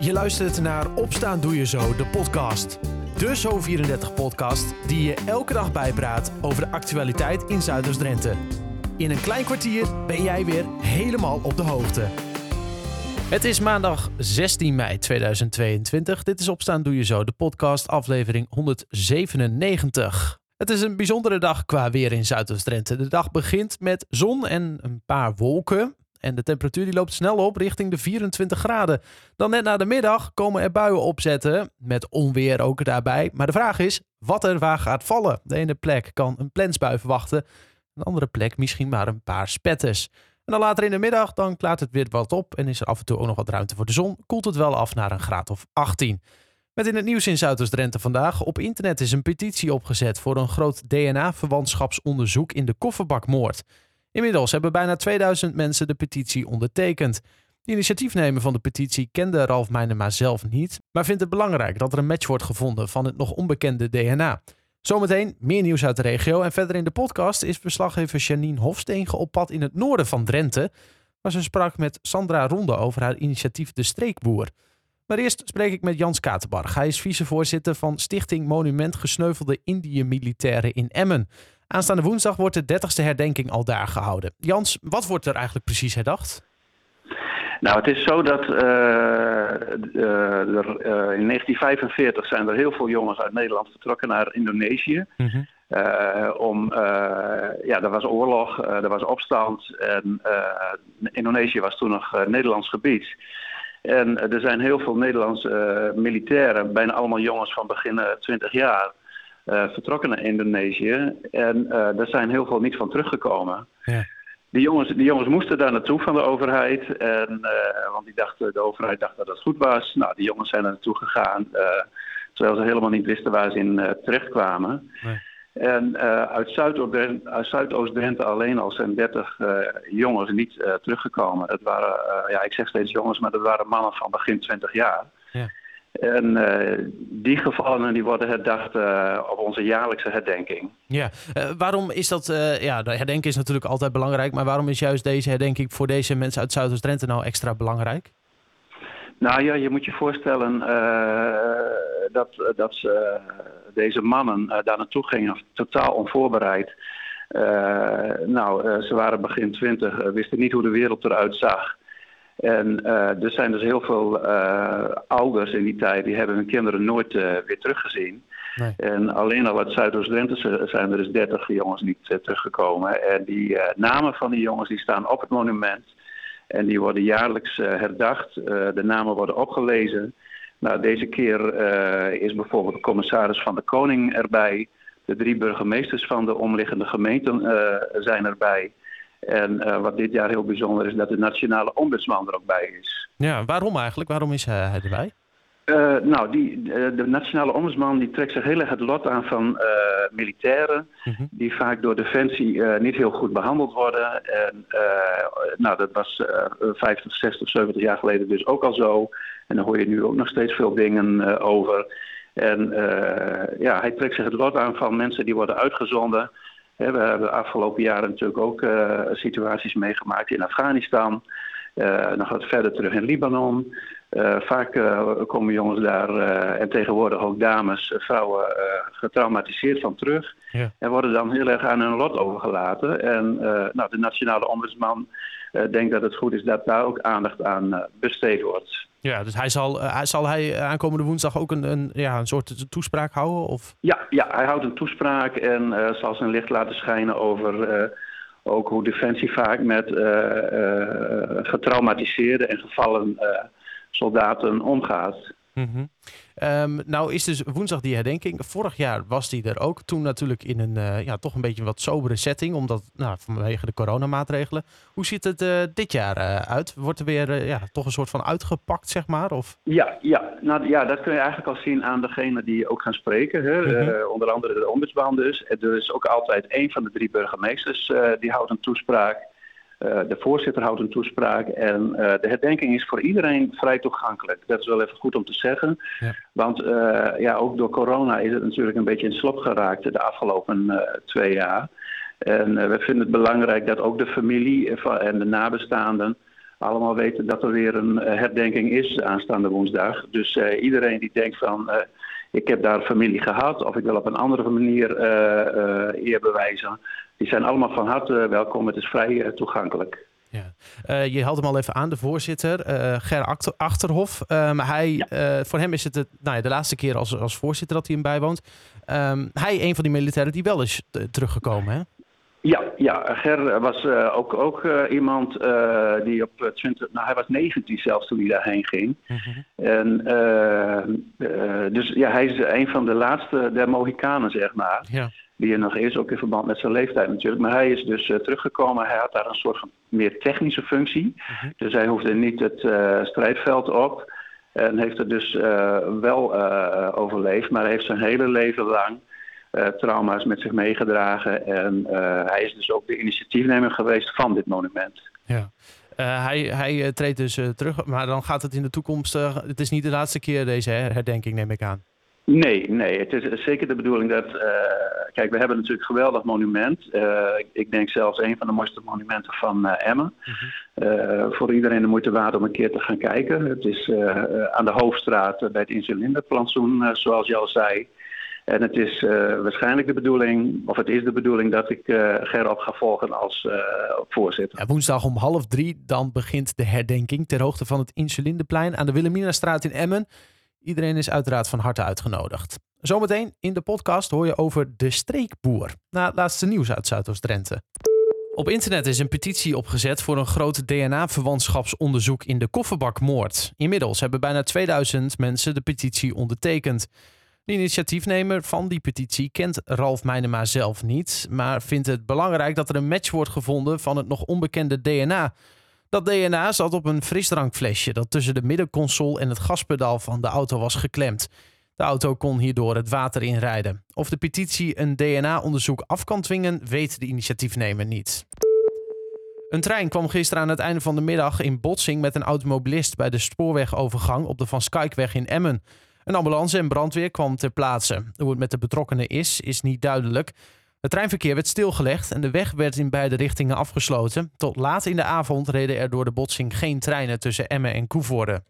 Je luistert naar Opstaan Doe Je Zo, de podcast. De Zo34-podcast die je elke dag bijpraat over de actualiteit in Zuiders-Drenthe. In een klein kwartier ben jij weer helemaal op de hoogte. Het is maandag 16 mei 2022. Dit is Opstaan Doe Je Zo, de podcast aflevering 197. Het is een bijzondere dag qua weer in Zuidoost-Drenthe. De dag begint met zon en een paar wolken. En de temperatuur die loopt snel op richting de 24 graden. Dan net na de middag komen er buien opzetten, met onweer ook daarbij. Maar de vraag is wat er waar gaat vallen. De ene plek kan een plensbui verwachten, een andere plek misschien maar een paar spetters. En dan later in de middag, dan klaart het weer wat op en is er af en toe ook nog wat ruimte voor de zon. Koelt het wel af naar een graad of 18. Met in het nieuws in Zuidoost-Drenthe vandaag. Op internet is een petitie opgezet voor een groot DNA-verwantschapsonderzoek in de kofferbakmoord. Inmiddels hebben bijna 2000 mensen de petitie ondertekend. De initiatiefnemer van de petitie kende Ralf Meinema zelf niet, maar vindt het belangrijk dat er een match wordt gevonden van het nog onbekende DNA. Zometeen meer nieuws uit de regio en verder in de podcast is verslaggever Janine Hofsteen op in het noorden van Drenthe, waar ze sprak met Sandra Ronde over haar initiatief De Streekboer. Maar eerst spreek ik met Jans Katenbarg. Hij is vicevoorzitter van Stichting Monument Gesneuvelde Indië-militairen in Emmen. Aanstaande woensdag wordt de 30ste herdenking al daar gehouden. Jans, wat wordt er eigenlijk precies herdacht? Nou, het is zo dat uh, er, uh, in 1945 zijn er heel veel jongens uit Nederland vertrokken naar Indonesië. Mm om, ja, er was oorlog, er was opstand en Indonesië was toen nog Nederlands gebied. En er zijn heel veel Nederlandse militairen, bijna allemaal jongens van begin 20 jaar, vertrokken naar Indonesië. En uh, er zijn heel veel niet van teruggekomen. Ja. Die, jongens, die jongens moesten daar naartoe van de overheid. En, uh, want die dachten, de overheid dacht dat het goed was. Nou, die jongens zijn er naartoe gegaan. terwijl ze helemaal niet wisten waar ze in terechtkwamen. Nee. En uit Zuidoost-Drenthe alleen al zijn 30 jongens niet teruggekomen. Dat waren, ja, ik zeg steeds jongens, maar dat waren mannen van begin 20 jaar. Ja. En uh, die gevallen die worden herdacht uh, op onze jaarlijkse herdenking. Ja, uh, waarom is dat, ja, de herdenking is natuurlijk altijd belangrijk, maar waarom is juist deze herdenking voor deze mensen uit Zuidoost-Drenthe nou extra belangrijk? Nou ja, je moet je voorstellen dat, dat ze, deze mannen daar naartoe gingen totaal onvoorbereid. nou, ze waren begin twintig, wisten niet hoe de wereld eruit zag. En uh, er zijn dus heel veel uh, ouders in die tijd die hebben hun kinderen nooit uh, weer teruggezien. Nee. En alleen al uit Zuidoost-Drenthe zijn er dus 30 jongens niet teruggekomen. En die namen van die jongens die staan op het monument. En die worden jaarlijks herdacht. de namen worden opgelezen. Nou, deze keer is bijvoorbeeld de commissaris van de Koning erbij. De drie burgemeesters van de omliggende gemeenten zijn erbij. En uh, wat dit jaar heel bijzonder is, dat de nationale ombudsman er ook bij is. Ja, waarom eigenlijk? Waarom is hij erbij? Uh, nou, die, de nationale ombudsman die trekt zich heel erg het lot aan van uh, militairen... Mm -hmm. die vaak door Defensie niet heel goed behandeld worden. En, nou, dat was 50, 60, 70 jaar geleden dus ook al zo. En daar hoor je nu ook nog steeds veel dingen over. En ja, hij trekt zich het lot aan van mensen die worden uitgezonden... We hebben de afgelopen jaren natuurlijk ook uh, situaties meegemaakt in Afghanistan. Uh, nog wat verder terug in Libanon. Uh, vaak komen jongens daar en tegenwoordig ook dames, vrouwen getraumatiseerd van terug. Ja. En worden dan heel erg aan hun lot overgelaten. En nou, de nationale ombudsman denkt dat het goed is dat daar ook aandacht aan besteed wordt. Ja, dus hij zal, uh, zal hij aankomende woensdag ook een, een, ja, een soort toespraak houden? Of? Ja, ja, hij houdt een toespraak en uh, zal zijn licht laten schijnen over ook hoe Defensie vaak met getraumatiseerde en gevallen soldaten omgaat. Mm -hmm. um, nou is dus woensdag die herdenking. Vorig jaar was die er ook. Toen natuurlijk in een uh, ja, toch een beetje wat sobere setting. Omdat, nou, vanwege de coronamaatregelen. Hoe ziet het uh, dit jaar uh, uit? Wordt er weer ja, toch een soort van uitgepakt, zeg maar? Of? Ja, ja. Nou, ja, dat kun je eigenlijk al zien aan degene die ook gaan spreken. Hè? Mm -hmm. onder andere de ombudsman dus. Er is ook altijd één van de drie burgemeesters die houdt een toespraak. Uh, de voorzitter houdt een toespraak en uh, de herdenking is voor iedereen vrij toegankelijk. Dat is wel even goed om te zeggen. Ja. Want uh, ja, ook door corona is het natuurlijk een beetje in slop geraakt de afgelopen twee jaar. En we vinden het belangrijk dat ook de familie en de nabestaanden allemaal weten dat er weer een herdenking is aanstaande woensdag. Dus iedereen die denkt van ik heb daar familie gehad of ik wil op een andere manier eer bewijzen, die zijn allemaal van harte welkom. Het is vrij toegankelijk. Ja. Uh, je haalde hem al even aan, de voorzitter, uh, Ger Achterhof. Um, hij, uh, voor hem is het, het nou ja, de laatste keer als, als voorzitter dat hij hem bijwoont. Um, hij, een van die militairen die wel is teruggekomen, hè? Ja, ja, Ger was ook, ook iemand die op 20, nou hij was 19 zelfs toen hij daarheen ging. -hmm. En dus ja, hij is een van de laatste der Mohikanen, zeg maar. Ja die er nog is, ook in verband met zijn leeftijd natuurlijk. Maar hij is dus uh, teruggekomen. Hij had daar een soort van meer technische functie. Mhm. Dus hij hoefde niet het uh, strijdveld op. En heeft er dus uh, wel overleefd. Maar hij heeft zijn hele leven lang trauma's met zich meegedragen. En hij is dus ook de initiatiefnemer geweest van dit monument. Ja. hij, hij treedt dus terug, maar dan gaat het in de toekomst. het is niet de laatste keer deze herdenking, neem ik aan. Nee, nee. Het is zeker de bedoeling dat. Uh, kijk, we hebben natuurlijk een geweldig monument. Uh, ik denk zelfs een van de mooiste monumenten van uh, Emmen. Mhm. voor iedereen de moeite waard om een keer te gaan kijken. Het is aan de hoofdstraat bij het Insulinderplantsoen, zoals je al zei. En het is waarschijnlijk de bedoeling, of het is de bedoeling, dat ik Gerop ga volgen als voorzitter. Ja, woensdag om half drie dan begint de herdenking ter hoogte van het Insulindeplein aan de Wilhelminastraat in Emmen. Iedereen is uiteraard van harte uitgenodigd. Zometeen in de podcast hoor je over de streekboer. Na het laatste nieuws uit Zuidoost-Drenthe. Op internet is een petitie opgezet voor een groot DNA-verwantschapsonderzoek in de kofferbakmoord. Inmiddels hebben bijna 2000 mensen de petitie ondertekend. De initiatiefnemer van die petitie kent Ralf Meinema zelf niet, maar vindt het belangrijk dat er een match wordt gevonden van het nog onbekende DNA. Dat DNA zat op een frisdrankflesje dat tussen de middenconsole en het gaspedaal van de auto was geklemd. De auto kon hierdoor het water inrijden. Of de petitie een DNA-onderzoek af kan dwingen, weet de initiatiefnemer niet. Een trein kwam gisteren aan het einde van de middag in botsing met een automobilist bij de spoorwegovergang op de Van Skykweg in Emmen. Een ambulance en brandweer kwam ter plaatse. Hoe het met de betrokkenen is, is niet duidelijk. Het treinverkeer werd stilgelegd en de weg werd in beide richtingen afgesloten. Tot laat in de avond reden er door de botsing geen treinen tussen Emmen en Koevoorde.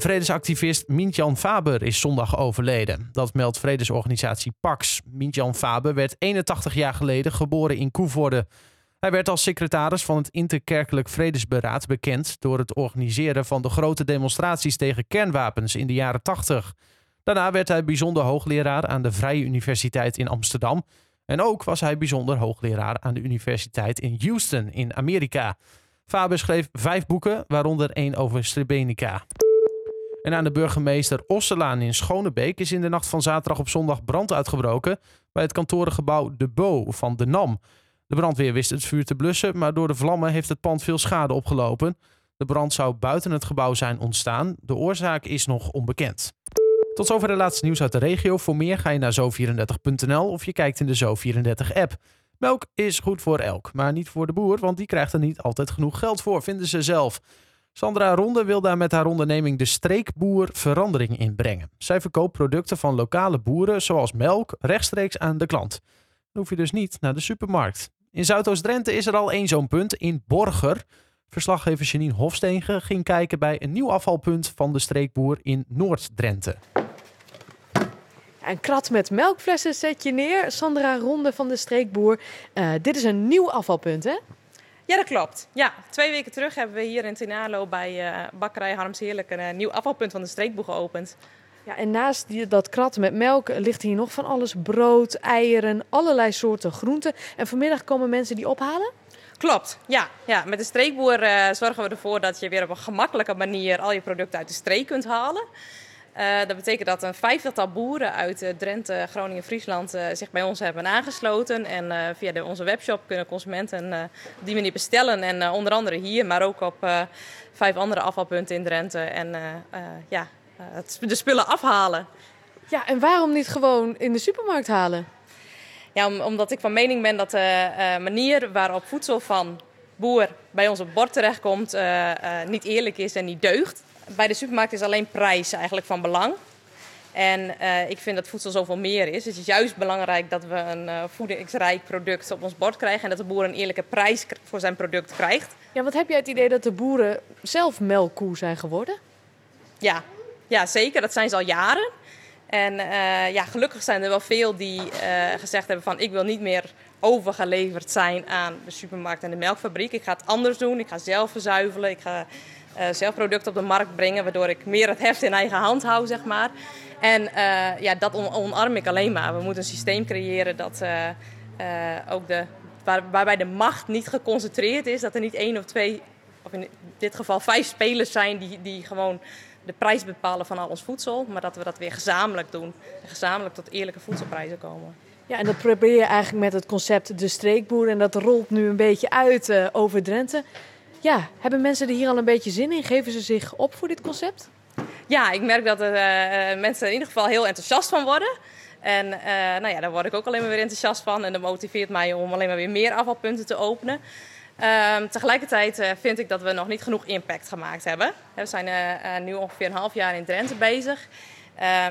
Vredesactivist Mintjan Faber is zondag overleden. Dat meldt vredesorganisatie PAX. Mintjan Faber werd 81 jaar geleden geboren in Koevoorde. Hij werd als secretaris van het Interkerkelijk Vredesberaad bekend door het organiseren van de grote demonstraties tegen kernwapens in de jaren 80. Daarna werd hij bijzonder hoogleraar aan de Vrije Universiteit in Amsterdam en ook was hij bijzonder hoogleraar aan de universiteit in Houston in Amerika. Faber schreef vijf boeken, waaronder één over Srebrenica. En aan de burgemeester Osselaan in Schonebeek is in de nacht van zaterdag op zondag brand uitgebroken bij het kantorengebouw De Bo van de NAM. De brandweer wist het vuur te blussen, maar door de vlammen heeft het pand veel schade opgelopen. De brand zou buiten het gebouw zijn ontstaan. De oorzaak is nog onbekend. Tot zover de laatste nieuws uit de regio. Voor meer ga je naar zo34.nl of je kijkt in de Zo34-app. Melk is goed voor elk, maar niet voor de boer, want die krijgt er niet altijd genoeg geld voor, vinden ze zelf. Sandra Ronde wil daar met haar onderneming de streekboer verandering in brengen. Zij verkoopt producten van lokale boeren, zoals melk, rechtstreeks aan de klant. Dan hoef je dus niet naar de supermarkt. In Zuidoost-Drenthe is er al één zo'n punt, in Borger. Verslaggever Janine Hofstegen ging kijken bij een nieuw afvalpunt van de streekboer in Noord-Drenthe. Een krat met melkflessen zet je neer. Sandra Ronde van de Streekboer. Uh, dit is een nieuw afvalpunt, hè? Ja, dat klopt. Ja, twee weken terug hebben we hier in Tinalo bij uh, bakkerij Harms Heerlijk een uh, nieuw afvalpunt van de Streekboer geopend. Ja, en naast die, dat krat met melk ligt hier nog van alles. Brood, eieren, allerlei soorten groenten. En vanmiddag komen mensen die ophalen? Klopt, ja. ja. Met de streekboer uh, zorgen we ervoor dat je weer op een gemakkelijke manier al je producten uit de streek kunt halen. Uh, dat betekent dat een vijftigtal boeren uit uh, Drenthe, Groningen, Friesland uh, zich bij ons hebben aangesloten. En via de, onze webshop kunnen consumenten op die manier bestellen. En onder andere hier, maar ook op vijf andere afvalpunten in Drenthe. En ja, de spullen afhalen. Ja, en waarom niet gewoon in de supermarkt halen? Ja, om, omdat ik van mening ben dat de manier waarop voedsel van boer bij ons op bord terechtkomt niet eerlijk is en niet deugt. Bij de supermarkt is alleen prijs eigenlijk van belang. En uh, ik vind dat voedsel zoveel meer is. Het is juist belangrijk dat we een uh, voedingsrijk product op ons bord krijgen. En dat de boer een eerlijke prijs voor zijn product krijgt. Ja, wat heb jij het idee dat de boeren zelf melkkoe zijn geworden? Ja, ja zeker. Dat zijn ze al jaren. En uh, ja, gelukkig zijn er wel veel die gezegd hebben van ik wil niet meer overgeleverd zijn aan de supermarkt en de melkfabriek. Ik ga het anders doen. Ik ga zelf verzuivelen. Ik ga zelf producten op de markt brengen, waardoor ik meer het heft in eigen hand hou, zeg maar. En uh, ja, dat omarm ik alleen maar. We moeten een systeem creëren dat uh, ook de, waar, waarbij de macht niet geconcentreerd is. Dat er niet één of twee, of in dit geval vijf spelers zijn die, die gewoon de prijs bepalen van al ons voedsel. Maar dat we dat weer gezamenlijk doen. En gezamenlijk tot eerlijke voedselprijzen komen. Ja, en dat probeer je eigenlijk met het concept de streekboer. En dat rolt nu een beetje uit over Drenthe. Ja, hebben mensen er hier al een beetje zin in? Geven ze zich op voor dit concept? Ja, ik merk dat er uh, mensen in ieder geval heel enthousiast van worden. En uh, nou ja, daar word ik ook alleen maar weer enthousiast van. En dat motiveert mij om alleen maar weer meer afvalpunten te openen. Uh, tegelijkertijd vind ik dat we nog niet genoeg impact gemaakt hebben. We zijn nu ongeveer een half jaar in Drenthe bezig.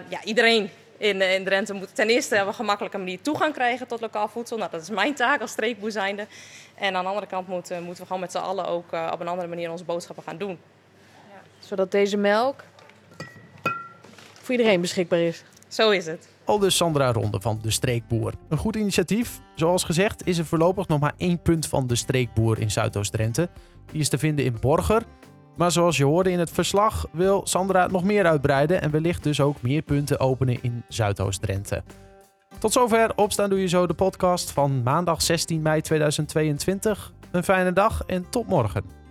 ja, iedereen in, in Drenthe moet ten eerste op een gemakkelijke manier toegang krijgen tot lokaal voedsel. Nou, dat is mijn taak als streekboer zijnde. En aan de andere kant moeten, moeten we gewoon met z'n allen ook op een andere manier onze boodschappen gaan doen. Ja. Zodat deze melk voor iedereen beschikbaar is. Zo is het. Al dus Sandra Ronde van De Streekboer. Een goed initiatief. Zoals gezegd is er voorlopig nog maar één punt van De Streekboer in Zuidoost-Drenthe. Die is te vinden in Borger. Maar zoals je hoorde in het verslag wil Sandra nog meer uitbreiden en wellicht dus ook meer punten openen in Zuidoost-Drenthe. Tot zover Opstaan Doe Je Zo, de podcast van maandag 16 mei 2022. Een fijne dag en tot morgen.